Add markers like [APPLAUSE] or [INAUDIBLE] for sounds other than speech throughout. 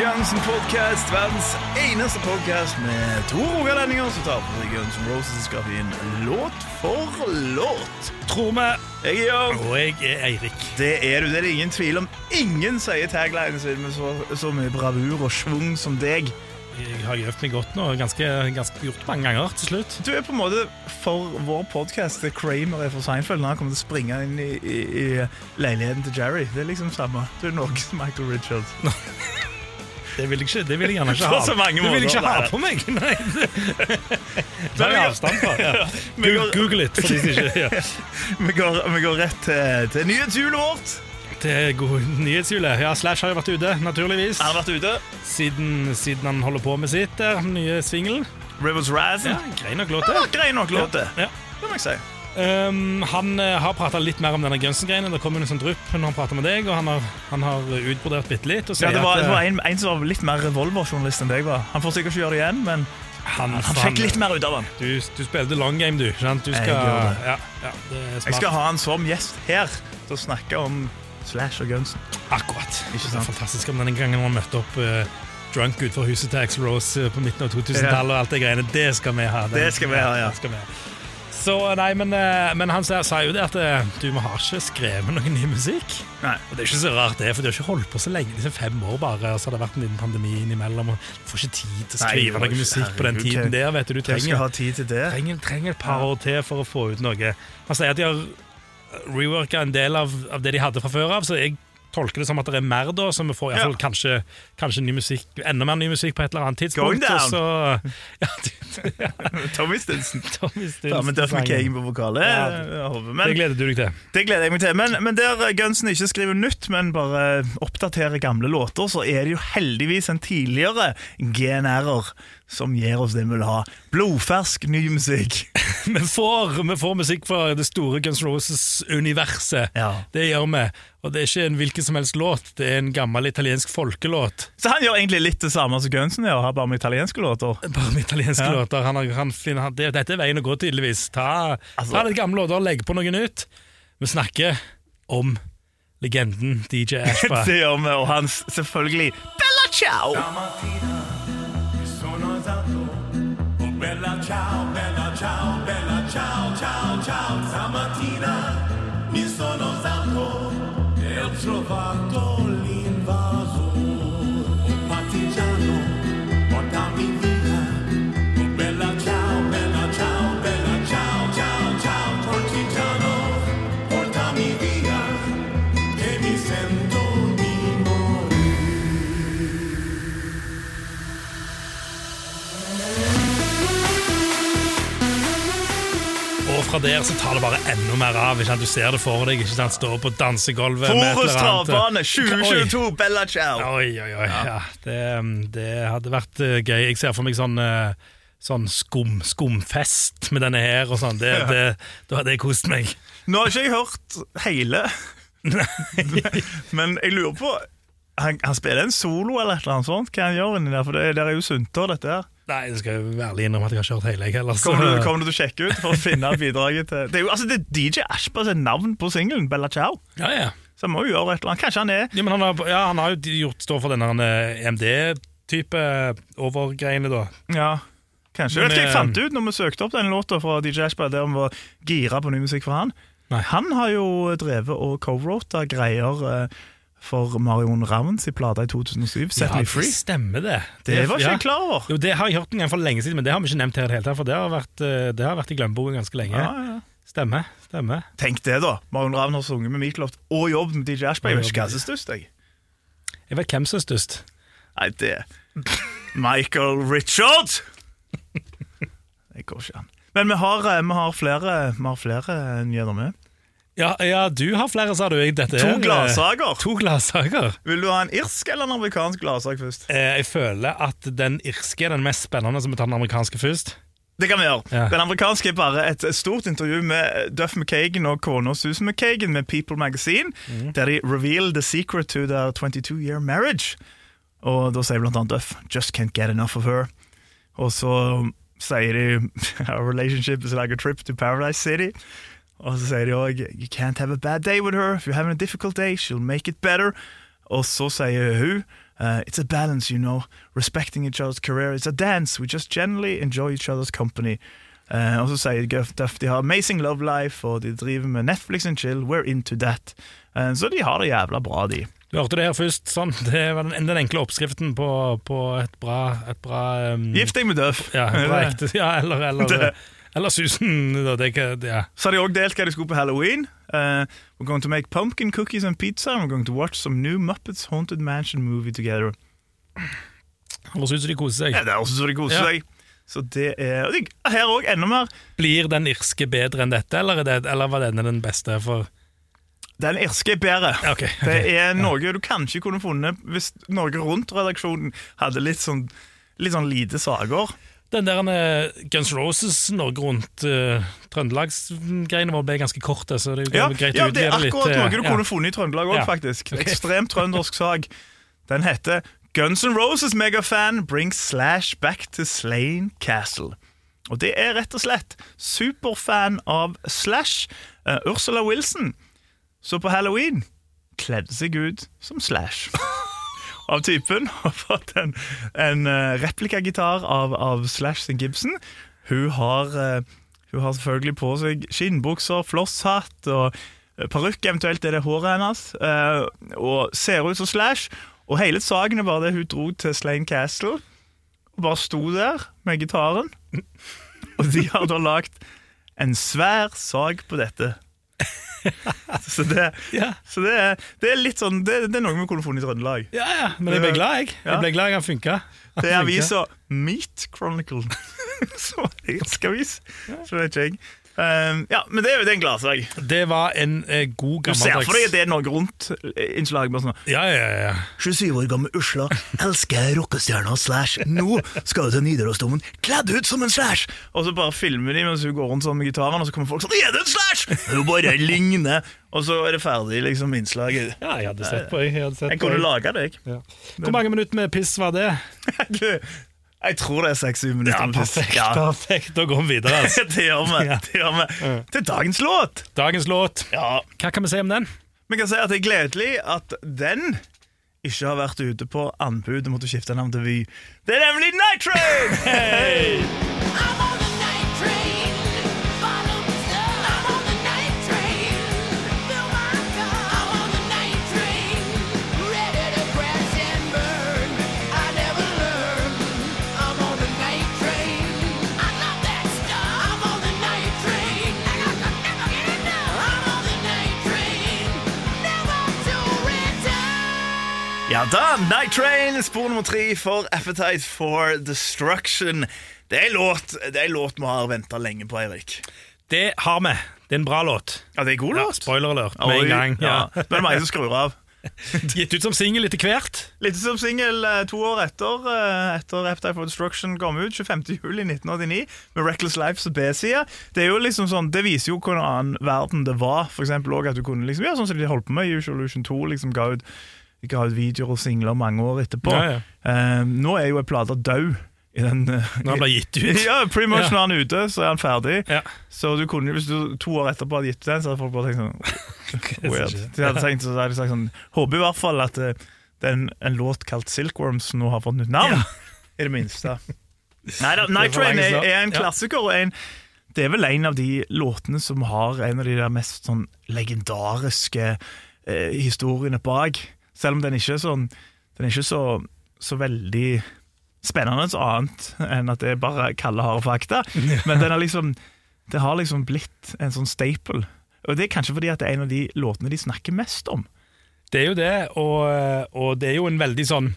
Til Guns N' Podcast, verdens eneste podcast med to rogalendinger som tar på seg Guns N' Roses-grafien låt for låt. Tror vi. Jeg er Jørn. Og jeg er Eirik. Det er du, det er det ingen tvil om. Ingen sier taglinen sin med så, så mye bravur og schwung som deg. Jeg har øvd meg godt nå, ganske, ganske gjort mange ganger til slutt. Du er på en måte for vår podcast Kramer er for Seinfeld når han kommer til å springe inn i, i, i leiligheten til Jerry. Det er liksom samme. Du er Norges Michael Richards. [LAUGHS] Det vil jeg, ikke, det vil jeg gjerne [LAUGHS] ikke ha. det vil jeg ikke ha på meg. [LAUGHS] Nei, det [LAUGHS] jeg avstand fra. Ja. Google it. For de som ikke, ja. Vi går, vi går rett til, til nyhetshjulet vårt. Er god nyhetshjulet. Ja, Slash har jo vært ute, naturligvis. Han har vært ute. Siden, siden han holder på med sitt der, nye singelen. Rivers Razz. Ja, grei nok låt, Det Ja, grei nok låt, det. Ja. Det må jeg si. Um, han uh, har prata litt mer om denne Gunsen-greiene. Det kom en sånn drypp når han prater med deg, og han har, han har utbrodert bitte litt. Ja, det var, at, det eh, var en, en som var litt mer revolverjournalist enn deg var. Han får sikkert ikke gjøre det igjen, men han, han fikk litt mer ut av han. Du, du spilte long game, du. Sant? du skal, jeg. Ja, ja. Jeg skal ha han som gjest her til å snakke om Slash og Gunsen. Akkurat. Det er fantastisk om denne gangen han møtte opp uh, drunk utenfor huset til Axl Rose eh, på midten av 2000-tallet. og alt Det greiene. Det skal vi ha. Den- Det skal vi ha, ja. Så nei, men, eh, men han sa, sa jo det at eh, du vi har ikke skrevet noe ny musikk. Nei. Og Det er ikke så rart, det, for de har ikke holdt på så lenge. Liksom fem år bare, og så har det vært en liten pandemi innimellom. og Du får ikke tid til å skrive det var noe musikk på den tiden der. vet du, du trenger, skal ha tid til det? trenger, trenger et par år til for å få ut noe. Han sier at de har reworka en del av, av det de hadde fra før av, så jeg tolker det som at det er mer da, så vi får i hvert fall Ja. kanskje, kanskje ny musikk, enda mer ny musikk på et eller annet Going tidspunkt. down. Og så, [LAUGHS] ja, du, [LAUGHS] Tommy Stinson. [LAUGHS] Tommy Ja, men Duff. McKagan på vokalet. Ja. Men. Det gleder du deg til. det gleder jeg meg til. Men, men der Gunsen ikke skriver nytt, men bare oppdaterer gamle låter, så er det jo heldigvis en tidligere GNR-er som gir oss det vi vil ha. Blodfersk ny musikk. [LAUGHS] Vi får, vi får musikk fra det store Guns Roses-universet. Ja. Det gjør vi. Og det er ikke en hvilken som helst låt, det er en gammel italiensk folkelåt. Så han gjør egentlig litt det samme som Gunsen gjør, bare med italienske låter. Bare med italienske Ja. låter. Han, han finner, han, det, dette er veien å gå, tydeligvis. Ta, Altså- ta litt gamle låter, legg på noe nytt. Vi snakker om legenden DJ Ashba. [LAUGHS] Det gjør vi, og hans selvfølgelig Bella Ciao! Fra der så tar det bare enda mer av. Ikke sant? Du ser det for deg. Ikke sant? Står på dansegulvet Forus travbane 2022, Bella Ciao! Oi, oi, oi. Ja. det, det hadde vært eh, gøy. Jeg ser for meg sånn eh, Sånn skum, skumfest med denne her og sånn. Det, det, da hadde jeg kost meg. Nå har ikke jeg hørt hele, men jeg lurer på han, han spiller en solo eller et eller annet sånt? Hva han gjør inni der? For det, det er jo sunter, dette her. Nei, jeg skal ærlig innrømme at jeg har ikke hørt hele, jeg heller. så- Kommer du, kommer du til å sjekke ut for å finne bidraget til Det er jo altså, det er DJ Ashba sitt navn på singelen, Bella Ciao. Ja, ja. Så han må jo gjøre et eller annet. Kanskje han er Ja, men han har, ja, han har jo gjort stå for denne eh, EMD-type overgreiene, da. Ja, kanskje. Men, vet du hva jeg eh, fant ut når vi søkte opp den låta fra DJ Ashba, der vi var gira på ny musikk for han? Nei. Han har jo drevet og co-rota greier eh, for Marion Ravns i plata i 2007, Set ja, Me det Free. stemmer det. Det var ikke ja. jeg klar over. Jo, Det har jeg hørt en gang for lenge siden, men det har vi ikke nevnt her i det hele tatt. For det har vært, eh, det har vært i glemmeboken ganske lenge. Ja, ja. Stemmer. stemmer Tenk det, da. Marion Ravn har sunget med Meatloaf og jobbet med DJ Ashby Jeg vet ikke hva som er størst, jeg. Jeg vet hvem som er størst. Nei, det Michael Richard! Det går ikke an. Men vi har, eh, vi har flere, vi har flere nyheter med. Ja, ja, du har flere, sa du. Jeg, dette To eh, gladsaker. To gladsaker. Vil du ha en irsk eller en amerikansk gladsak først? Eh, jeg føler at den irske er den mest spennende, så vi tar den amerikanske først. Det kan vi gjøre. Ja. Den amerikanske er bare et stort intervju med Duff McKagan og kona Susan McKagan med People Magazine, mm. der de reveal the secret to their 22 year marriage. Og da sier blant annet Duff 'Just can't get enough of her'. Og så sier de [LAUGHS] 'Our relationship is like a trip to Paradise City'. Og så sier de òg 'You can't have a bad day with her. If you're having a difficult day, she'll make it better'. Og så sier hun uh, It's a balance, you know. Respecting each other's career. It's a dance. We just generally enjoy each other's company. Uh, og så sier Guff Duff de har amazing love life, og de driver med Netflix and chill. We're into that. Uh, så de har det jævla bra, de. Du hørte det her først. Sånn. [LAUGHS] Det var den, den enkle oppskriften på, på et bra, et bra um, Gift deg med Duff. Ja, [LAUGHS] ja, eller, eller, eller Susan. da, Det, ja. Så har de òg delt hva de skulle på halloween. Uh, we're going to make pumpkin cookies and pizza, and we're going to watch some new Muppets Haunted Mansion movie together. Høres ut som de koser seg. Ja, det er også så de koser Ja. seg. Så det er Her òg enda mer. Blir den irske bedre enn dette, eller, er det, eller var denne den beste? for... Den irske er bedre. Okay, ok, ok. Det er noe du kanskje kunne funnet hvis Norge Rundt-redaksjonen hadde litt sånn, litt sånn lite saker. Den der eh, Guns Roses Norge Rundt uh, Trøndelagsgreiene våre ble ganske korte, så det er Ja, greit ja å det er akkurat eh, noe du ja. kunne funnet i Trøndelag òg, Ja. faktisk. En Ekstremt trøndersk sak. Den heter Guns N' Roses megafan brings Slash back to Slane Castle. Og det er rett og slett superfan av Slash, uh, Ursula Wilson, så på halloween kledde seg ut som Slash. [LAUGHS] av typen [LAUGHS] har fått en, en uh, replikagitar av, av Slash sin Gibson. Hun har, eh, hun har selvfølgelig på seg skinnbukser, flosshatt og uh, parykk, eventuelt er det håret hennes, eh, og ser ut som Slash. Og hele saken er bare det hun dro til Slane Castle og bare sto der med gitaren. [LAUGHS] Og de har da lagd en svær sak på dette. [LAUGHS] Så det, Ja. så det, er, det er litt sånn det, det er noe med kolofon i Trøndelag. Ja, ja, men jeg ble glad, jeg. Ja. Jeg ble glad jeg funka. Det er avisa Meat Chronicle. Som er irsk avis. Så vet ikke jeg. Um, ja, men det er jo det er en gladsak. Det var en eh, god Du ser for deg at det er noe rundt, innslaget. bare sånn Ja, ja, ja. 27 år gammel Usla elsker rockestjerna Slash. Nå skal hun til Nidarosdomen kledd ut som en Slash! Og så bare filmer de mens hun går rundt sånn med gitaren, og så kommer folk sånn Er det en Slash?! Hun bare ligner! Og så er det ferdig, liksom, innslaget. ja jeg hadde sett på. Jeg, jeg, hadde sett Jeg på, kunne jeg. laga det, jeg. Ja. Hvor mange minutter med piss var det? [LAUGHS] Du, Jeg tror det er seks-syv minutter. Ja, perfekt. Ja. perfekt. Da går vi videre. Altså. [LAUGHS] det gjør vi. Ja. Det gjør vi. Til dagens låt. Dagens låt. Ja, Hva kan vi si om den? Vi kan si at det er gledelig at den ikke har vært ute på anbud og måtte skifte navn til Vy. Det er nemlig Night Train! Hey! Ja da, Night Train, spor nummer tre for Appetite for Destruction. Det er en låt, det er låt vi har venta lenge på, Eirik. Det har vi. Det er en bra låt. Ja, det er en god Ja, låt. spoiler alert med Oi, en gang. Ja. Ja. Det er mange som skrur av. [LAUGHS] Gitt ut som singel etter hvert. Litt som singel eh, to år etter eh, Etter Appetite for Destruction kom ut, 25. juli 1989, med Reckless Life som B-side. Det er jo liksom sånn, det viser jo hvordan annen verden det var. For eksempel også at du kunne liksom, ja, sånn som de holdt på med Usual Illusion 2, liksom ga ut, ga ut videoer og singler mange år etterpå. Ja, ja. Eh, nå er jo en plate død. I den, eh, Når han ble gitt ut. [LAUGHS] Ja, pretty much Ja. når han er ute, så er han ferdig. Ja. Så du kunne, hvis du to år etterpå hadde gitt ut den, så hadde folk bare tenkt sånn [LAUGHS] [LAUGHS] Weird. De hadde tenkt, så hadde de sagt sånn Håper i hvert fall at eh, det er en, en låt kalt Silkworms nå har fått nytt navn. I det minste. Nei da, Night Train er, er en klassiker. Og en, det er vel en av de låtene som har en av de der mest sånn legendariske eh, historiene bak. Selv om den ikke er sånn Den er ikke så, så veldig spennende annet enn at det er bare kalde, harde fakta. [LAUGHS] Men den har liksom, det har liksom blitt en sånn staple. Og det er kanskje fordi at det er en av de låtene de snakker mest om. Det er jo det, og, og det er jo en veldig sånn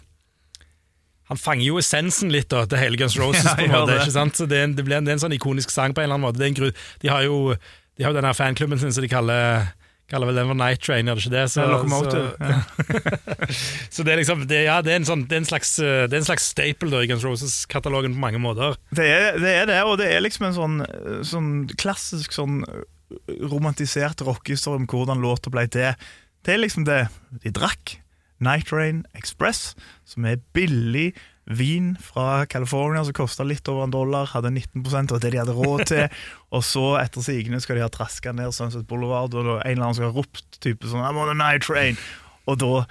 Han fanger jo essensen litt da, til hele Guns Roses. [LAUGHS] Ja, på en måte, ikke sant? Så det, er en, det, blir en, det er en sånn ikonisk sang på en eller annen måte. De har jo de har jo denne fanklubben sin som de kaller Kaller vel den for Night Train, gjør det ikke det? Så, Ja, Så, [LAUGHS] så det er liksom det, Ja, det er en, sånn, det er en slags, eh, det en slags staple da, i Guns Roses-katalogen på mange måter. Det er, det er det, og det er liksom en sånn, sånn klassisk sånn romantisert rockehistorie om hvordan låta ble til. Det er liksom det de drakk. Night Rain Express, som er billig vin fra California som kosta litt over en dollar, hadde 19 av det de hadde råd til. [LAUGHS] og så, etter sigende, skal de ha traska ned Sunset Boulevard, og en eller annen skal ha ropt type sånn I'm on a night train! Og da,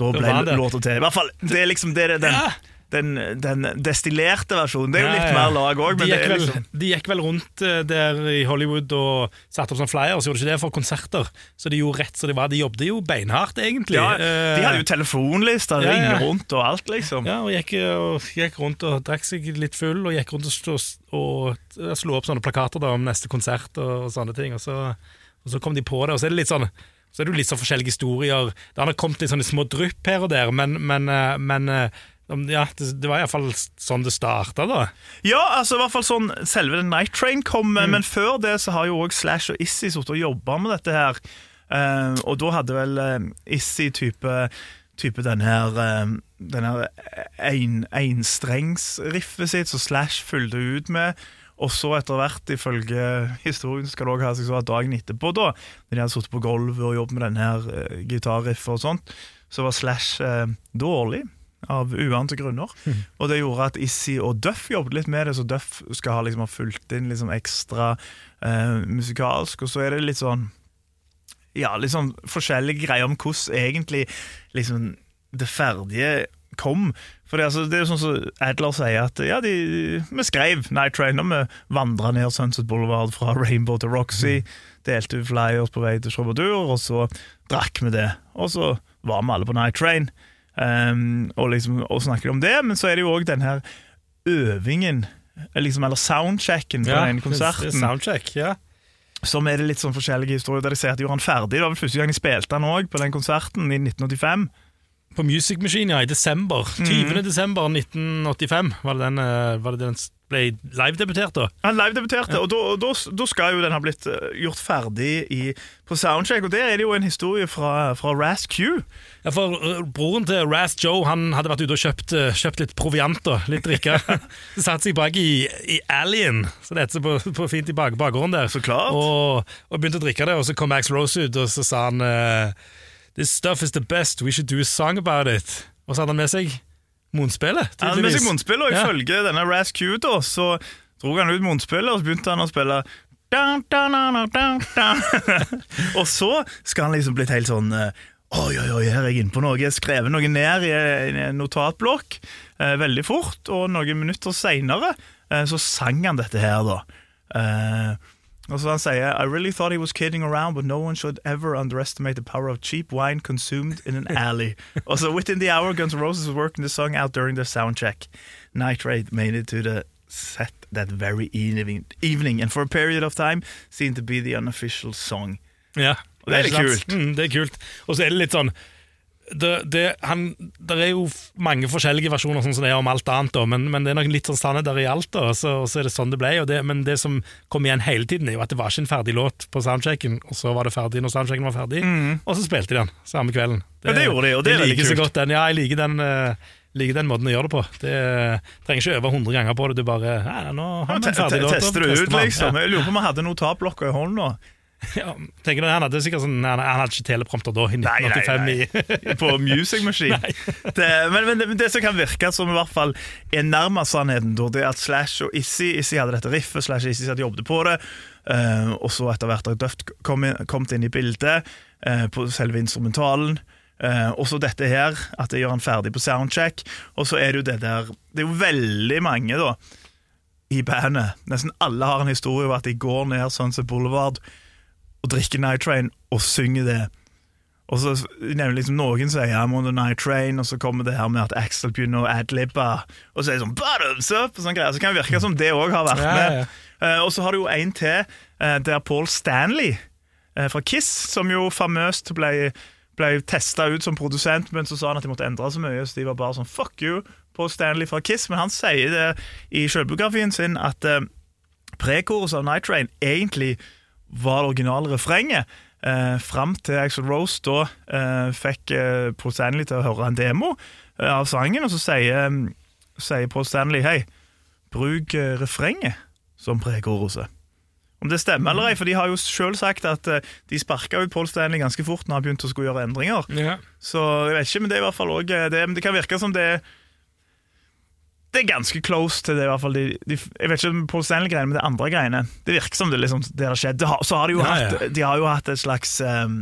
da ble låta til. I hvert fall, det er liksom det, det den, Ja. Den, den destillerte versjonen. Det er jo litt mer lag òg, De liksom de gikk vel rundt eh, der i Hollywood og satte opp sånn flyers, gjorde de ikke det, for konserter. Så de gjorde rett så de var. De jobbet jo beinhardt, egentlig. ja, Eh, De hadde jo telefonlister, Ja, ringer rundt og alt, liksom. Ja, og gikk, og gikk rundt og drakk seg litt full, og gikk rundt og, slo, og slo opp sånne plakater da, om neste konsert og, sånne ting. Og så, og så kom de på det, og så er det litt sånn så er det jo litt sånn forskjellige historier. Det har kommet litt sånne små drypp her og der, men, men, eh, men eh, ja, det, det var iallfall sånn det starta, da. Ja, altså i hvert fall sånn selve The Night Train kom, men før det så har jo også Slash og Issy sittet og jobba med dette her. Uh, og da hadde vel uh, Issy type Type den her uh, Den her ein- enstrengsriffet sitt som Slash fulgte ut med. Og så etter hvert, ifølge historien, skal det også ha seg sånn at dagen etterpå, da når de hadde sittet på gulvet og jobbet med denne her gitarriffet og sånt, så var Slash eh, dårlig. Av uante grunner. Og det gjorde at Issy og Duff jobbet litt med det, så Duff skal ha, liksom, ha fulgt inn liksom, ekstra eh, musikalsk. Og så er det litt sånn Ja, litt sånn forskjellige greier om hvordan egentlig liksom, det ferdige kom. For det, altså, det er jo sånn som Adler sier, at ja, de, vi skrev Night Train og vi vandra ned Sunset Boulevard fra Rainbow til Roxy. Delte flyers på vei til Troubadour, og så drakk vi det. Og så var vi alle på Night Train. Um, og, liksom, og snakker om det, men så er det jo òg den her øvingen, liksom, eller soundchecken på den konserten, Soundcheck, ja. som er det litt sånn forskjellige historier der de ser at de gjorde han ferdig. Det var vel første gang de spilte han òg, på den konserten i 1985. På Music Machine, ja, i desember. Mhm. 20. desember 1985 var det den, eh, var det den ble live-debutert, da. Han live-debuterte, og da- da da skal jo den ha blitt eh, gjort ferdig i, på soundcheck. Og der er det jo en historie fra, fra Ras Q. Ja, for uh, Broren til Raz Joe han hadde vært ute og kjøpt, kjøpt litt proviant, da, litt drikke. [LAUGHS] Satt seg bak i, i Alien, så det heter på, på fint i bak, bakgården der. Så klart. Og, og begynte å drikke det, og så kom Max Rose ut, og så sa han uh, This stuff is the best, we should do a song about it. Og så hadde han med seg munnspillet, Han hadde med seg Monspillet, og Ja. ifølge denne Ras Q da, så dro han ut munnspillet, og så begynte han å spille dun, dun, dun. [LAUGHS] Og så skal han liksom blitt helt sånn eh, Oi, oi, oi, her er jeg inne på noe. Jeg skrev noe ned i en notatblokk eh, veldig fort, og noen minutter seinere eh, så sang han dette her, da. Eh, og så han sier I really thought he was kidding around, but no one should ever underestimate the power of cheap wine consumed in an [LAUGHS] alley. also, within the hour, Guns N' Roses was working the song out during their soundcheck. Night Raid made it to the set that very evening, evening and for a period of time seemed to be the unofficial song. Ja, det er det er kult. Mm, det er kult. Og så er det litt sånn det, det, han, det er jo mange forskjellige versjoner sånn som det er om alt annet, da, men, men det er nok litt sånn sannheder i alt. da, og så, og så er det sånn det ble. Det, men det som kom igjen hele tiden, er jo at det var ikke en ferdig låt på soundchecken, og så var det ferdig når soundchecken var ferdig, og så spilte de den samme kvelden. Det, Ja, det gjorde de, og det er jeg veldig liker så godt den, Ja, jeg liker den, uh, liker den måten å gjøre det på. Det trenger ikke øve 100 ganger på det, du bare ja, nå har vi en ferdig låt. Tester det ut, liksom. Ja. Jeg lurer på om vi hadde notatblokka i hånda. [LAUGHS] Ja, tenker du, han hadde sikkert sånn, han, han hadde ikke teleprompter da, i Nei, nei, 1985. nei. [LAUGHS] på Music Machine. [LAUGHS] det, men, men det, det som kan virke som i hvert fall er nærmest sannheten, da, det er at Slash og Issy Issy hadde dette riffet, Slash og Issy hadde jobbet på det, uh, og så etter hvert har Duft kom kommet inn i bildet uh, på selve instrumentalen. Uh, og så dette her, at det gjør han ferdig på soundcheck. Og så er det jo det der Det er jo veldig mange, da, i bandet. Nesten alle har en historie om at de går ned Sunset Boulevard og drikke Night Train og synge det. Og så nevner liksom Noen sier I'm on the night train, og så kommer det her med at Axel begynner å adlibbe. Og så er det sånn Bottoms up! Og sånn greier. Så kan det virke som det òg har vært med. ja. Eh, og så har du jo en til, uh, der Paul Stanley uh, fra Kiss, som jo famøst ble, ble testa ut som produsent, men så sa han at de måtte endre så mye, så de var bare sånn fuck you, Paul Stanley fra Kiss. Men han sier det i sjølbiografien sin at prekoret av Night Train egentlig var det originale refrenget. eh, fram til Axel Rose da eh, fikk eh, Paul Stanley til å høre en demo eh, av sangen, og så sier, mm, sier Paul Stanley hei, bruk eh, refrenget som prekoruset. Om det stemmer eller ei, for de har jo sjøl sagt at eh, de sparka ut Paul Stanley ganske fort når han begynte å skulle gjøre endringer. Ja. Så jeg vet ikke, men det er i hvert fall også, det, det kan virke som det det er ganske close til det. i hvert fall de, de, Jeg vet ikke om Paul Stanley-greiene, men det andre greiene Det virker som det liksom det har skjedd. Det har, så har de jo Ja, hatt ja. De har jo hatt et slags um,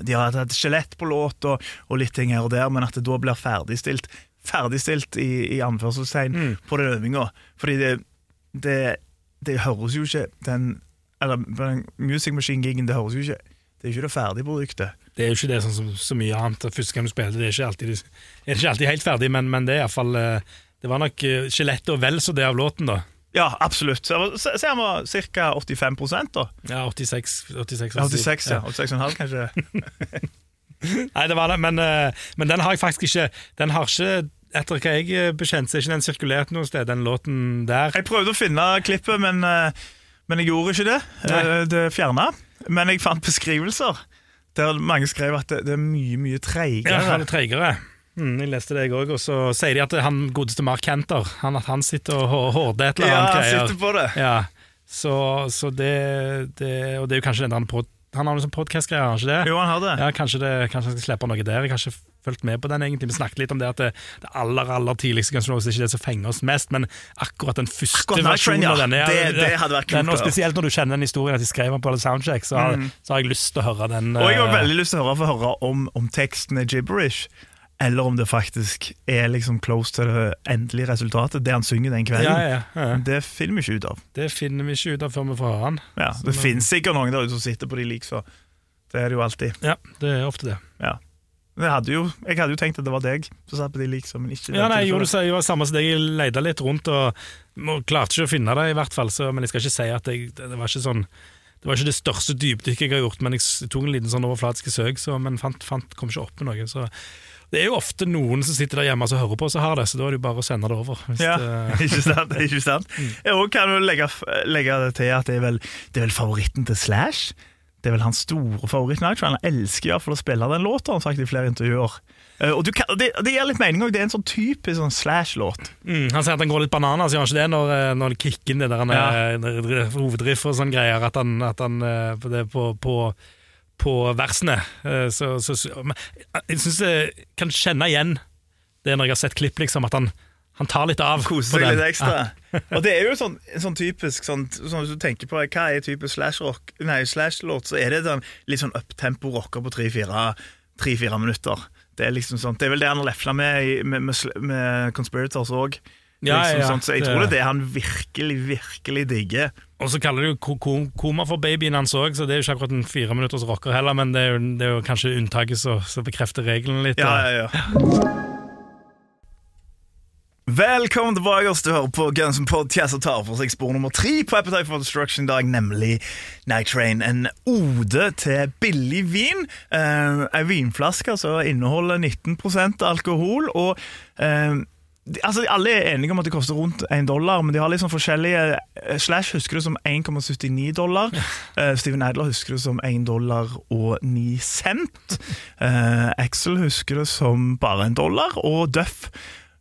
De har hatt et skjelett på låt og, og litt ting her og der, men at det da blir ferdigstilt Ferdigstilt i, i anførselstegn Mm. på den øvinga. Fordi det, det, det høres jo ikke Den Eller den Music Machine-gigen, det høres jo ikke Det er ikke det ferdige produktet. Det er jo ikke det sånn som så mye annet. Første gang du spiller, det er ikke alltid, er ikke alltid helt ferdig, men, men det er iallfall Det var nok eh, skjelettet og vel så det av låten, da. Ja, absolutt. Så så var ca. 85% da. Ja, 86, 86, Ja, 86, ja. 86,5 kanskje. [LAUGHS] Nei, det var det, men, eh, men den har jeg faktisk ikke Den har ikke, etter hva jeg er bekjent, så er ikke den sirkulert noe sted, den låten der. Jeg prøvde å finne klippet, men, eh, men jeg gjorde ikke det. Nei. Eh, Det fjerna. Men jeg fant beskrivelser der mange skrev at det, det er mye, mye treigere. Ja, det er treigere. Mm, jeg leste det, jeg òg. Og så sier de at han godeste Mark Kenter Han, At han sitter og hårder et eller Ja, annet Ja, han sitter på det. Ja, så, så det, det Og det er jo kanskje den der pod, Han har noen sånn podkast-greier, har han ikke det? Jo, han har det. Ja, kanskje, det, kanskje han skal slippe noe der. Jeg har ikke fulgt med på den egentlig. Vi snakket litt om det at det, det aller aller tidligste Guns N' Roses ikke det som fenger oss mest, men akkurat den første Akkurat versjonen av denne. Det- det hadde vært kult den, å. Spesielt når du kjenner den historien at de skrev den på soundcheck, så, har, så har jeg lyst til å høre den. Og jeg har eh, veldig lyst til å høre, få høre om, om teksten er gibberish, eller om det faktisk er liksom close til det endelige resultatet, det han synger den kvelden. ja, ja, ja. Det finner vi ikke ut av. Det finner vi ikke ut av før vi får høre han. Ja, det finnes sikkert noen der ute som sitter på de lik, så det er det jo alltid. Ja, det er ofte det. Ja. Jeg hadde, jo, jeg hadde jo tenkt at det var deg som satt på de lik, men ikke Ja, nei, gjorde det, var samme som deg. Jeg leita litt rundt og og klarte ikke å finne det, i hvert fall. Så, men jeg skal ikke si at jeg, det var ikke sånn det var ikke det største dypdykket jeg har gjort, men jeg tok en liten sånn overflatiske søk, så, men fant, fant, kom ikke opp med noe. Så det er jo ofte noen som sitter der hjemme og hører på, og har det, så da er det jo bare å sende det over. Ja, det, [LAUGHS] ikke sant? ikke sant? Jeg også kan jo legge, legge det til at det er, vel, det er vel favoritten til Slash. Det er vel hans store favoritt. Han elsker i hvert fall å spille den låta, han sagt i flere intervjuer. Eh, og du kan, det, det gir litt mening òg, det er en sånn typisk sånn Slash-låt. mm, han sier at han går litt bananas, gjør han ikke det, når, eh, når inn det der han Ja. er hovedriff og sånne greier, at han, at han eh, det, på, på, på versene. Eh, Så, så, så jeg syns jeg kan kjenne igjen det når jeg har sett klipp, liksom, at han, han tar litt av. Koser seg litt ekstra. og det er jo sånn, sånn typisk sånn, sånn Hvis du tenker på hva er typisk Slash-rock Nei, Slash-låt, så er det den, litt sånn uptempo rocker på tre-fire minutter. Det er liksom sånn, det er vel det han har lefla med, med, med, med Conspirators òg. Ja, liksom ja, sånn, så jeg tror det er det han virkelig, virkelig digger. Og så kaller de jo ko- ko- koma for babyen hans òg, så det er jo ikke akkurat en fire minutters rocker heller, men det er jo, det er jo kanskje unntaket som bekrefter regelen litt. Ja, ja, ja. Velkommen tilbake oss til å høre på Guns N' Podcast og tar for seg spor nummer tre på Appetite for Destruction i dag, nemlig Night Train. En ode til billig vin. Uh, en vinflaske som inneholder 19% alkohol. og eh, Altså, Alle er enige om at det koster rundt 1 dollar, men de har liksom forskjellige eh, Slash husker det som 1,79 dollar. Uh, Steven Adler husker det som 1 dollar og 9 cent. Uh, Axel husker det som bare en dollar, og Duff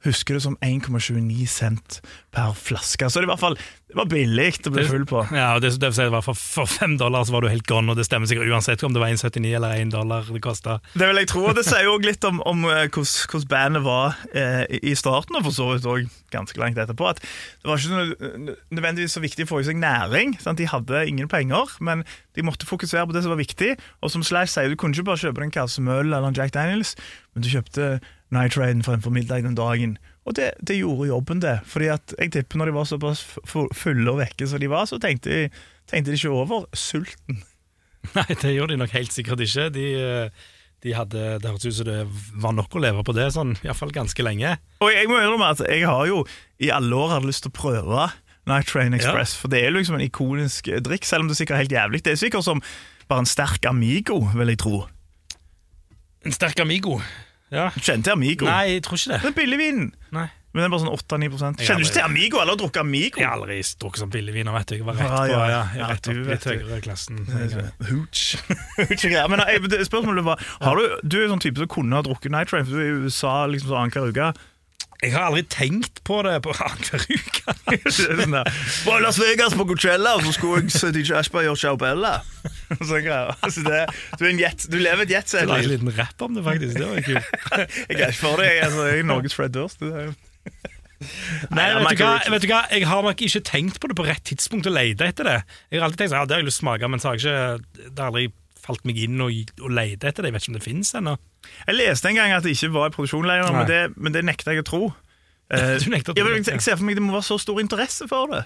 husker det som 1,29 cent per flaske. Så det, fall, det var billig å bli full på. Ja, det, det vil si, det for, fem dollar så var du helt gone, og det stemmer sikkert uansett om det var 1,79 eller 1 dollar det kosta. Det vil jeg tro, og det sier jo litt om, om eh, hvordan, bandet var eh, i- i starten, og for så vidt òg ganske langt etterpå. At det var ikke nødvendigvis så viktig å få i seg næring. Sant? De hadde ingen penger, men de måtte fokusere på det som var viktig. Og som Slash sier, du kunne ikke bare kjøpe en kasse møll eller en Jack Daniels, men du kjøpte Night Train fremfor middag den dagen. Og det, det gjorde jobben, det. Fordi at jeg tipper når de var såpass fulle og vekke som de var, så tenkte de, tenkte de ikke over sulten. Nei, det gjorde de nok helt sikkert ikke. De, eh, de hadde, det hørtes ut som det var nok å leve på det, sånn iallfall ganske lenge. Og jeg må innrømme at jeg har jo i alle år hatt lyst til å prøve Night Train Express, for det er liksom en ikonisk eh, drikk, selv om det er sikkert helt jævlig. Det er sikkert som bare en sterk Amigo, vil jeg tro. En sterk Amigo. Ja. Kjente Amigo. Nei, jeg tror ikke det. Den billigvinen. Nei. Men det er bare sånn 8-9 Kjenner du ikke til Amigo eller har drukket Amigo? Jeg har aldri drukket sånn billigviner, vet du. Jeg var rett på ja, ja, ja. er rett opp litt høyere klassen. Hooch. [LAUGHS] Hooch er. Men eh, spørsmålet var har du, du er sånn type som kunne ha drukket Night Train, for du er i USA liksom sånn annenhver uke. Jeg har aldri tenkt på det på [LAUGHS] annenhver uke. [LAUGHS] sånn der, Var i Las Vegas på Coachella, og så skulle jeg DJ Ashby gjøre Ciao Bella. [LAUGHS] Sånn greier. Altså det, du, er en jet, du lever et Jeg la en liten rapp om det, faktisk. Det var kult. Jeg er ikke for det. Jeg altså, jeg er Norges Fred Durst. Nei, vet, du hva, vet du hva, Jeg har nok ikke tenkt på det på rett tidspunkt å lete etter det. Jeg har alltid tenkt sånn, ja, det har jeg lyst til å smake, men så har jeg ikke, det har aldri falt meg inn og, og leide etter det. Jeg vet ikke om det finnes ennå. Jeg leste en gang at det ikke var i produksjon lenger, men det, men det nekter jeg å tro. [LAUGHS] Eh, Du nekter å tro jeg, det, jeg ser for meg det må være så stor interesse for det.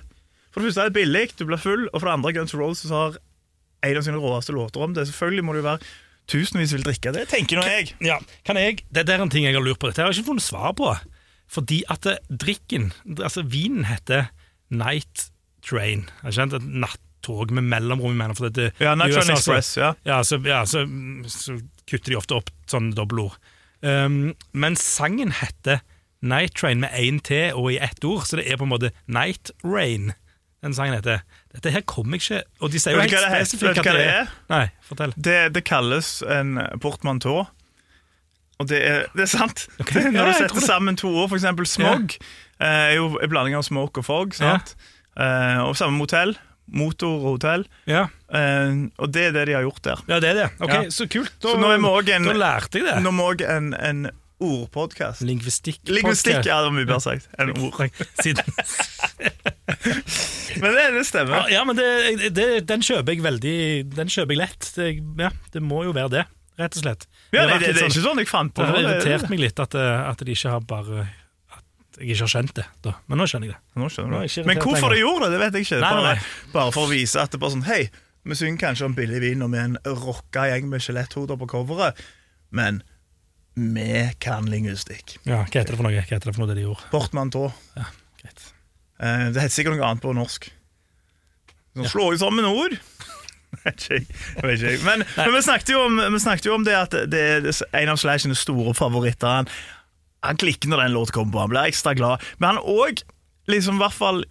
For det første er det billig, du blir full, og for det andre Guns N' Roses har en av sine råeste låter om det. Selvfølgelig må det jo være tusenvis vil drikke det, tenker nå jeg. Ja, kan jeg, Det det er en ting jeg har lurt på. Dette har jeg ikke funnet svar på. Fordi at drikken, altså vinen heter Night Train. Har nattog med mellomrom imellom. For dette, Ja, så- Express, ja. Ja, så, ja så, så kutter de ofte opp sånne dobbeltord. Um, men sangen heter Night Train med én T og i ett ord, så det er på en måte Night Rain. Den sangen heter Dette her kommer jeg ikke Og de sier jo helt det spesifikt hva det det er Nei, fortell. Det, det kalles en portmanteau. Og det er, det er sant. Okay. Det, Ja, når du setter sammen to ord, eksempel smog, ja. er jo en blanding av smoke og fog. Sant? Eh, og samme motell. Motor og. Ja, Uh, og det er det de har gjort der. ja det er det. Ok, Ja. Så kult. Da, Så nå en- da lærte jeg det. Nå må jeg en, en ordpodkast. Lingvistikk. Lingvistikk, ja, det var mye bedre sagt [LAUGHS] enn ord. [LAUGHS] Men det, det stemmer. ja, men det, det, den kjøper jeg veldig Den kjøper jeg lett. Det, ja, det må jo være det, rett og slett. Ja, det, er sånn- ikke sånn jeg fant på Det har irritert meg litt at, eh, at de ikke har bare jeg ikke har skjønt det. Da. Men nå skjønner jeg det. Nå skjønner er jeg Men hvorfor de gjorde det, det vet jeg ikke. Nei, nei, nei. bare for å vise at det bare sånn Hei, vi synger kanskje om billig vin og med en rocka gjeng med skjeletthoder på coveret, men vi kan lingvistikk. Ja, Hva heter det for noe? Hva heter det for noe det de gjorde? Portmanteau. Greit. Eh, det heter sikkert noe annet på norsk. Sånn, Slå ut sammen ord. [LAUGHS] Vet. Men, men vi, snakket om, vi snakket jo om det at det er en av Slash store favoritter. Han, klikker når den låten kommer på, han blir ekstra glad. Men han òg, liksom, i hvert fall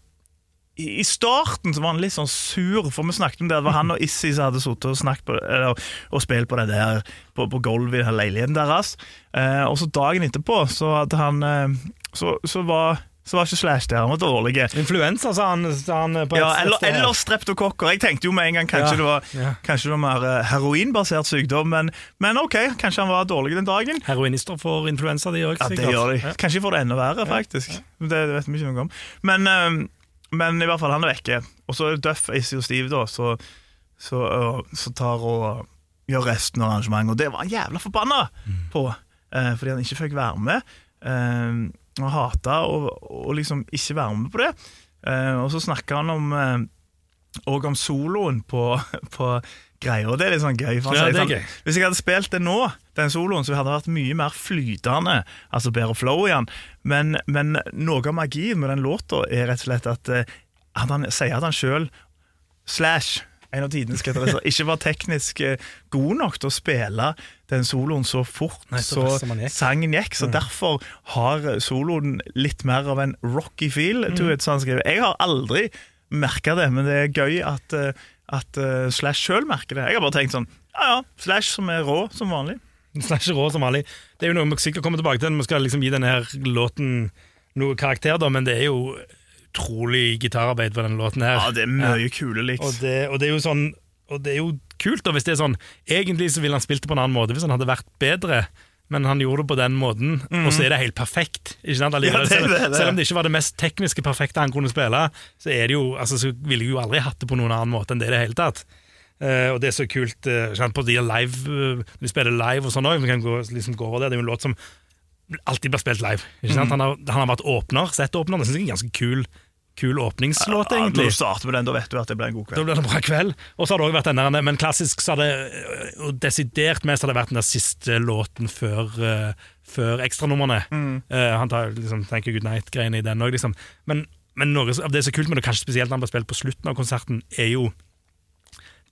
i starten så var han litt sånn sur, for vi snakket om det. Det var han og Issi som hadde sittet og, og spilt på det der på, på gulvet i leiligheten deres. Eh, og så dagen etterpå så hadde han eh, så, så var så var ikke Slash der, han var dårlig. Influensa, sa han, sa han Ja, eller, eller streptokokker. Jeg tenkte jo med en gang kanskje, Ja, det, var, ja. kanskje det var mer eh, heroinbasert sykdom, men, men ok, kanskje han var dårlig den dagen. Heroinister får influensa, de òg. Ja, det gjør de. Kanskje de får det enda verre, faktisk. Det, vet vi ikke noe om. Men, eh, men i hvert fall, han er vekke. Og så er det Duff, Issy og Steve da, så, så, eh, så tar og gjør resten av arrangementet. Og det var han jævla forbanna på, eh, fordi han ikke fikk være med. Eh, og hata og, å liksom ikke være med på det. Eh, og så snakker han om eh, og om soloen på, [LAUGHS] på greia. Og det er litt sånn gøy. For Ja, sånn. Hvis jeg hadde spilt det nå, den soloen, så hadde det vært mye mer flytende. Altså bedre flow i den. Men, men noe av magien med den låta er rett og slett at, eh, at han sier at han sjøl, Slash, en av tidenes gitarister, ikke var teknisk eh, god nok til å spille den soloen så fort Nei, så så gikk. sangen gikk. Så derfor har soloen litt mer av en rocky feel to it, skriver. Jeg har aldri merka det, men det er gøy at, eh, at uh, Slash sjøl merker det. Jeg har bare tenkt sånn Ja ja, Slash som er rå som vanlig. Slash rå som vanlig. Det er jo noe vi sikkert kommer tilbake til når vi skal liksom gi denne her låten noe karakter, da, men det er jo utrolig gitararbeid på den låten her. Ja, det er mye kule Og det, og det er jo sånn Og det er jo kult da hvis det er sånn Egentlig så ville han spilt det på en annen måte Hvis han hadde vært bedre Men han gjorde det på den måten Og så er det helt perfekt? Ja, det selv, det, er. selv om det ikke var det mest tekniske perfekte han kunne spille Så er det jo Altså så ville jeg jo aldri hatt det på noen annen måte Enn det i det hele tatt Uh, og det er så kult uh, på de live uh, vi spiller live og sånn òg. vi kan gå, liksom gå over det Det er jo en låt som alltid blir spilt live sant? Han, har, han har vært åpner, sett åpner Det synes jeg er en ganske kul Kul åpningslåt Ja, egentlig når du starter med den, da vet du at det blir en god kveld. da blir det en bra kveld. Og så har det også vært den der, men klassisk så har det desidert mest har det vært den der siste låten før, uh, før ekstranumrene. Eh, han tar liksom Thank You Good Night-greiene i den òg, liksom. Men, men noe av det som er kult med det, kanskje spesielt når han blir spilt på slutten av konserten, er jo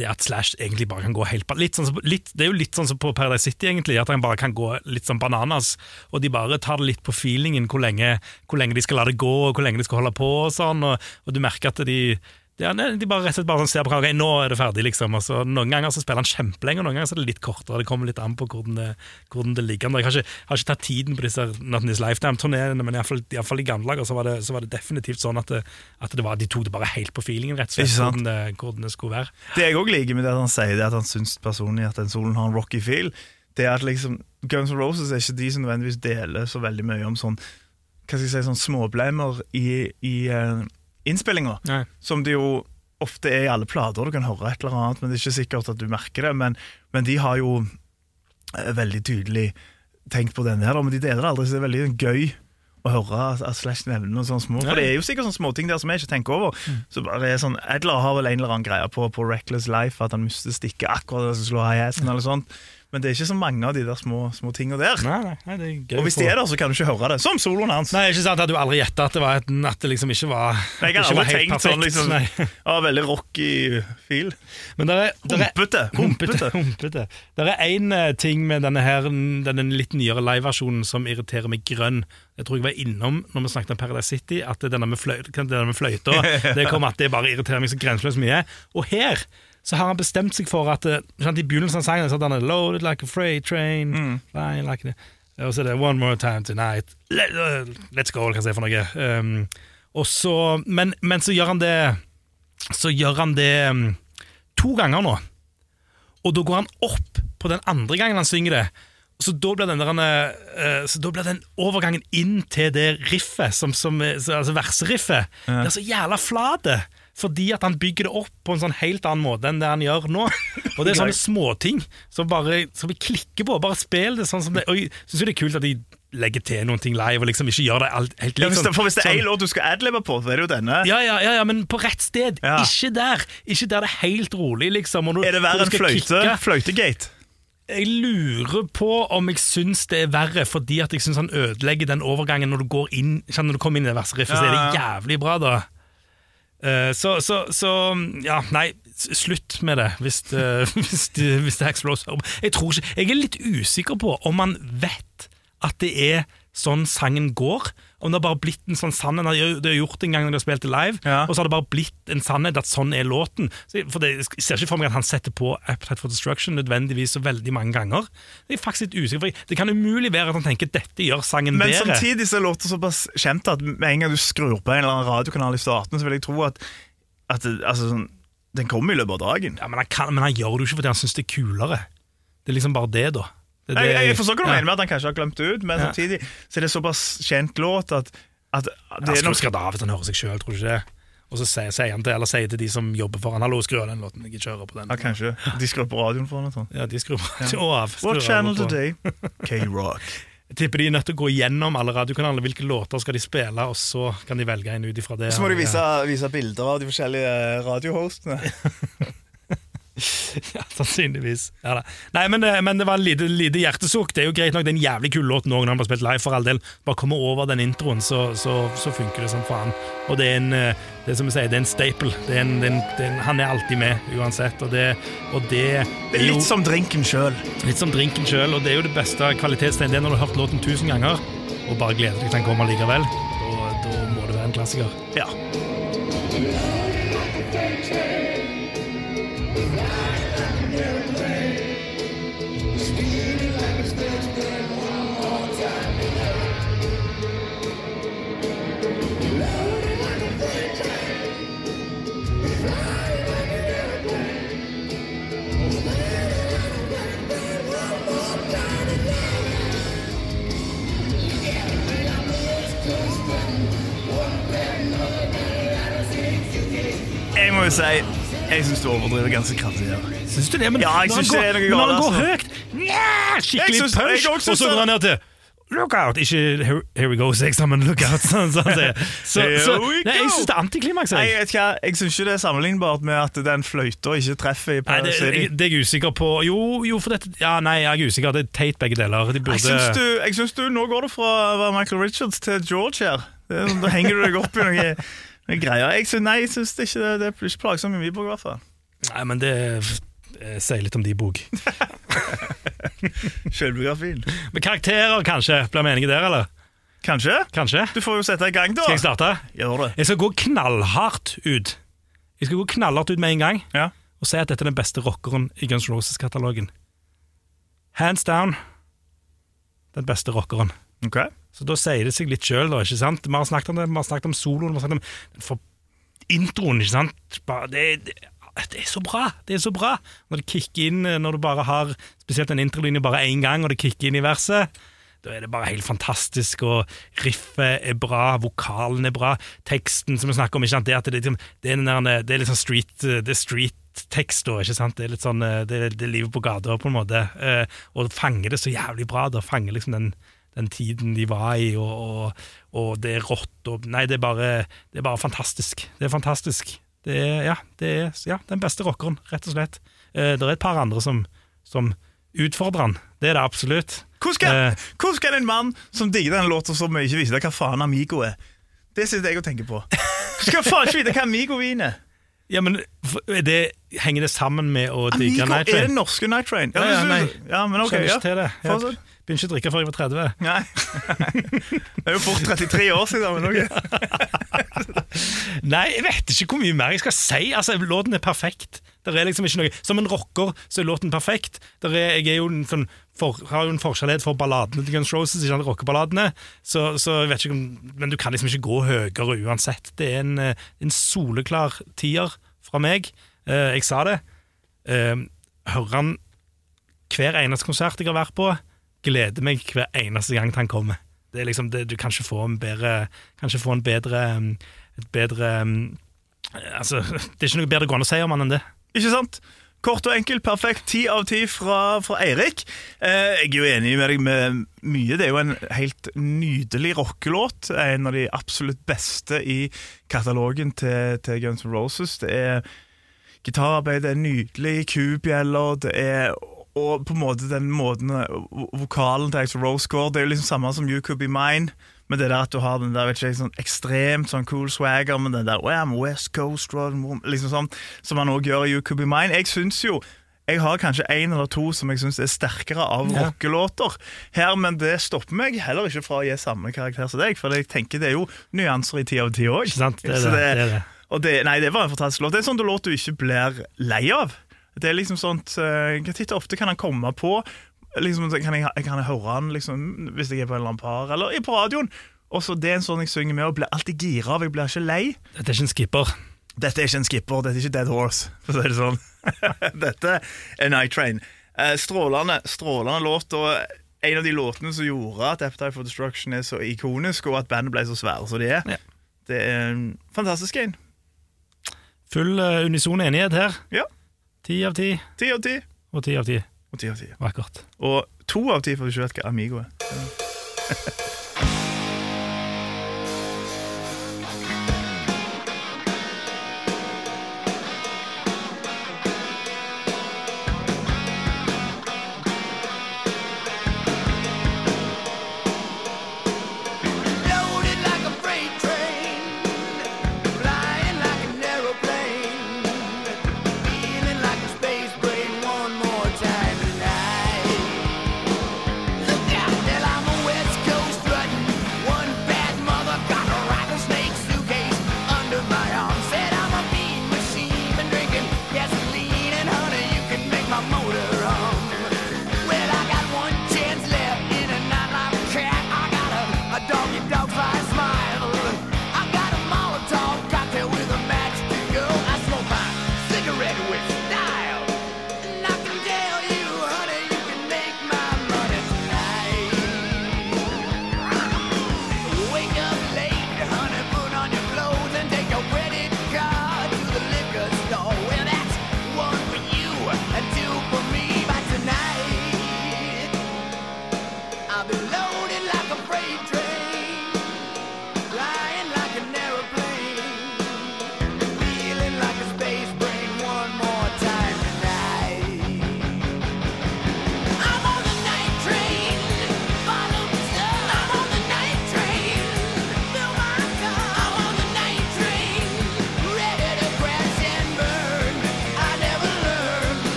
det at Slash egentlig bare kan gå helt litt sånn, litt, Det er jo litt sånn som på Paradise City, egentlig, at han bare kan gå litt sånn bananas, og de bare tar det litt på feelingen hvor lenge, hvor lenge de skal la det gå, og hvor lenge de skal holde på, og sånn, og, og du merker at de ja, de bare rett og slett bare sånn ser på hva, okay, nå er det ferdig, liksom. Altså, noen ganger så spiller han kjempelenge, og noen ganger så er det litt kortere. Det kommer litt an på hvordan det, hvordan det ligger an. Jeg har ikke, har ikke tatt tiden på disse This Lifetime-turneene, men iallfall i gamle dager så var, så var det definitivt sånn at, det, at det var, de tok det bare helt på feelingen, rett og slett, hvordan det, hvordan det skulle være. Det jeg òg liker med det at han sier, det at han syns personlig at den solen har en rocky feel, det er at liksom Guns N' Roses er ikke de som nødvendigvis deler så veldig mye om sånn hva skal jeg si, sånn småblemmer i, i uh, innspillinga. Som det jo ofte er i alle plater. Du kan høre et eller annet, men det er ikke sikkert at du merker det. Men, men de har jo eh, veldig tydelig tenkt på denne her, men de deler det aldri, så det er veldig gøy å høre Slash nevner noen sånne små For det er jo sikkert sånne småting der som jeg ikke tenker over. Så bare det er sånn, Edler har vel en eller annen greie på, på Reckless Life, at han mister stikket akkurat da han slår high-assen eller sånt. Men det er ikke så mange av de der små, små tingene der. Nei, nei, nei, det er gøy. Og hvis de er der, så kan du ikke høre det. Som soloen hans. Nei, ikke sant, jeg hadde jo aldri gjetta at, det var et- at det liksom ikke var Jeg har aldri tenkt sånn perfekt. liksom Nei. ja, Veldig rocky feel. Men der er, der er Humpete. [LAUGHS] Humpete. Humpete. Det er én ting med denne, her, denne litt nyere liveversjonen som irriterer meg grønn. Jeg tror jeg var innom når vi snakket om Paradise City, at denne med, fløy, denne med fløyta [LAUGHS] Det kom at det bare irriterer meg så grenseløst mye. Og her så har han bestemt seg for at eh, sant, I begynnelsen av sangen så hadde han 'Loaded like a freight train', flying like a... og så er det 'One more time tonight', Let, 'Let's go', hva jeg si for noe. Um, og så, men, men så gjør han det Så gjør han det um, to ganger nå. Og da går han opp på den andre gangen han synger det. Så da blir den, der, eh, så da blir den overgangen inn til det riffet, som, som, så- altså verseriffet, det er så jævla flate. Fordi at han bygger det opp på en sånn helt annen måte enn det han gjør nå. [LAUGHS] Og det er sånne småting som, bare, som vi klikker på. Bare spill det sånn som det. Og jeg syns det er kult at de legger til noen ting live, og liksom ikke gjør det alt, helt likt. liksom. ja, for hvis det er Sånn- låt du skal adlibbe på, så er det jo denne. ja, ja, ja, ja, men på rett sted. Ja. Ikke der. Ikke der det er helt rolig, liksom. når- Er det verre du enn fløyte? Fløytegate? Jeg lurer på om jeg syns det er verre, fordi at jeg syns han ødelegger den overgangen når du går inn Når du kommer inn i det verste riffet, så er det jævlig bra, da. Eh, så, så, så ja, nei, slutt med det hvis [LAUGHS] det, hvis det, hvis det explodes. Jeg tror ikke Jeg er litt usikker på om man vet at det er sånn sangen går. Om det har bare blitt en sånn sannhet Det har- gjort det en gang når de har spilt det live, Ja. og så har det bare blitt en sannhet at sånn er låten. Så for det, jeg ser ikke for meg at han setter på Appetite for Destruction nødvendigvis så veldig mange ganger. Det er faktisk litt usikker, for Det kan umulig være at han tenker dette gjør sangen Men bedre. samtidig så er låten såpass kjent at med en gang du skrur på en eller annen radiokanal i starten, så vil jeg tro at, at altså, sånn, den kommer i løpet av dagen. Ja, men, han kan, men han gjør det jo ikke fordi han syns det er kulere. Det er liksom bare det, da. Det Jeg, jeg forstår hva du ja. mener med at han kanskje har glemt det ut, men Ja. samtidig så er det såpass kjent låt at, at det Han er nok skrudd av hvis han hører seg sjøl, tror du ikke det? Og så sier, sier han til, eller sier til de som jobber for han, 'hallo, skru av den låten, jeg kjører på den'. ja, kanskje. De skrur på radioen for noe sånt. Ja, de skrur på av. skrur What channel og today? [LAUGHS] K-Rock. Jeg tipper de er nødt til å gå gjennom alle radiokanalene, hvilke låter skal de spille, og så kan de velge en ut ifra det. Så må de vise, vise bilder av de forskjellige radiohostene. [LAUGHS] [LAUGHS] Ja, sannsynligvis. Ja. Nei, men, det- men det var en lite, lite hjertesukk. Det er jo greit nok, det er en jævlig kul låt nå når han har spilt live, for all del. Bare komme over den introen, så, så, så funker det som faen. Og det er en eh, det er som jeg sier, det er en staple. Det er en, er en, er en, han er alltid med, uansett. Og det, og det, Det er jo litt som drinken sjøl. litt som drinken sjøl, og det er jo det beste kvalitetstegnet. Det er når du har hørt låten tusen ganger, og bare gleder deg til den kommer likevel. Da, da må det være en klassiker. Ja. Må jo si jeg syns du overdriver ganske kraftig her. Syns du det? Men Ja, jeg når han synes det er går- noe Når han går altså. høyt yeah, Skikkelig synes- punch, og så går han ned til Look out! Ikke here, here we go, six sammen, look out. [LAUGHS] Sånn, sånn, sånn. jeg. så, så, nei, jeg syns det er antiklimaks. Jeg. jeg, hva, jeg syns ikke det er sammenlignbart med at den fløyta ikke treffer i Nei, det, City. jeg, det er jeg usikker på. Jo, jo, for dette Ja, nei, jeg er usikker. Det er teit, begge deler. De burde Jeg syns du, du Nå går det fra å være Michael Richards til George her. Er, sånn, da henger du deg opp i noe, greier. Jeg synes, nei, jeg syns det ikke det, det er ikke plagsomt i min bok, i hvert fall. Nei, men det sier litt om de bok. [LAUGHS] Sjølbiografien. Men karakterer, kanskje? Blir meningen der, eller? Kanskje? Kanskje? Du får jo sette i gang, da. Skal jeg starte? Gjør det. Jeg skal gå knallhardt ut. Jeg skal gå knallhardt ut med en gang Ja. og si at dette er den beste rockeren i Guns Roses-katalogen. Hands down den beste rockeren. Ok. Så da sier det seg litt sjøl, da. ikke sant? Vi har snakket om det, vi har snakket om soloen, vi har snakket om for introen, ikke sant. Det, det, det er så bra! Det er så bra! Når det kicker inn, når du bare har spesielt en introlinje bare én gang, og det kicker inn i verset. Da er det bare helt fantastisk, og riffet er bra, vokalen er bra, teksten som vi snakker om, ikke sant? det, at det, er liksom- det, er, der, det er litt sånn street, det er street-tekst, da, ikke sant? Det er litt sånn, eh, det, er- det er livet på gata, på en måte, eh, og fanger det så jævlig bra, da fanger liksom den, den tiden de var i, og, og, og det er rått, og nei, det er bare, det er bare fantastisk. Det er fantastisk. Det er, ja, det er ja, den beste rockeren, rett og slett. Eh, det er et par andre som, som utfordrer han, det er det absolutt. Hvordan skal, Eh. hvordan skal en mann som digger denne låta så mye, ikke vite hva faen Amigo er? Det sitter jeg og tenker på. Du skal faen ikke vite hva Amigo-vin er. Ja, men er det, Henger det sammen med å digge Night Train? er det norske Night Train. Ja, ja, ja nei. ja men ok. Kjenner ikke til det. Jeg begynner ikke å drikke før jeg var 30. Nei. Det er jo fort 33 år siden, men ok. Nei, jeg vet ikke hvor mye mer jeg skal si. Altså, Låten er perfekt. Der er liksom ikke noe Som en rocker så er låten perfekt. Er, jeg er jo en sånn for, har jo en forskjellighet for balladene til Guns Roses, ikke rockeballadene. Så, så jeg vet ikke om Men du kan liksom ikke gå høyere uansett. Det er en, eh, en soleklar tier fra meg. Eh, jeg sa det. Eh, hører han hver eneste konsert jeg har vært på, gleder meg hver eneste gang han kommer. Det er liksom, det, du kan ikke få en bedre få en bedre um, Et bedre um, Altså, [LAUGHS] det er ikke noe bedre gående å si om han enn det. Ikke sant? Kort og enkelt, perfekt. Ti av ti fra, fra Eirik. Eh, jeg er jo enig med deg med mye. Det er jo en helt nydelig rockelåt. En av de absolutt beste i katalogen til, til Guns N' Roses. Det er gitararbeid, det er nydelig, kubjeller, det er og på en måte den måten Vokalen til Axel Rose går, det er jo liksom samme som You Could Be Mine. Men det der at du har den der vet ikke, sånn ekstremt sånn cool swagger, med den der I'm West Coast liksom sånn, som han òg gjør i You Could Be Mine. Jeg syns jo jeg har kanskje én eller to som jeg syns er sterkere av Ja. rockelåter her, men det stopper meg heller ikke fra å gi samme karakter som deg, for jeg tenker det er jo nyanser i ti av ti òg. Sant? Det det. det, det. Det, nei, det var en fantastisk låt. Det er en sånn låt du ikke blir lei av. Det er liksom sånt uh, Titt ofte kan han komme på liksom, kan, jeg, kan jeg høre han liksom, hvis jeg er på en eller annen par, eller på radioen. Og så Det er en sånn jeg synger med og blir alltid gira av. Jeg blir ikke lei. Dette er ikke en skipper. Dette er ikke en skipper, dette er ikke Dead Horse, for å si det sånn. [LAUGHS] dette er Night Train. Eh, strålende, strålende låt. og En av de låtene som gjorde at Appetite for Destruction er så ikonisk, og at bandet ble så svære som de er. Ja. Det er en fantastisk en. Full uh, unison enighet her. Ja. Ti av ti Ti av ti. og ti av ti. Og ti av ti. Vakkert. Og to av ti for du ikke vet hva Amigo er. Loaded [LAUGHS]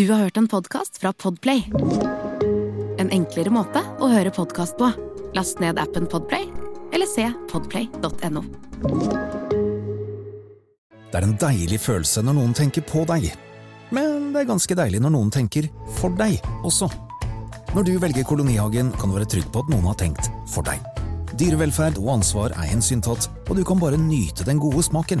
Du har hørt en podkast fra Podplay. En enklere måte å høre podkast på. Last ned appen Podplay, eller se podplay.no. Det er en deilig følelse når noen tenker på deg. Men det er ganske deilig når noen tenker for deg også. Når du velger Kolonihagen, kan du være trygg på at noen har tenkt for deg. Dyrevelferd og ansvar er hensyntatt, og du kan bare nyte den gode smaken.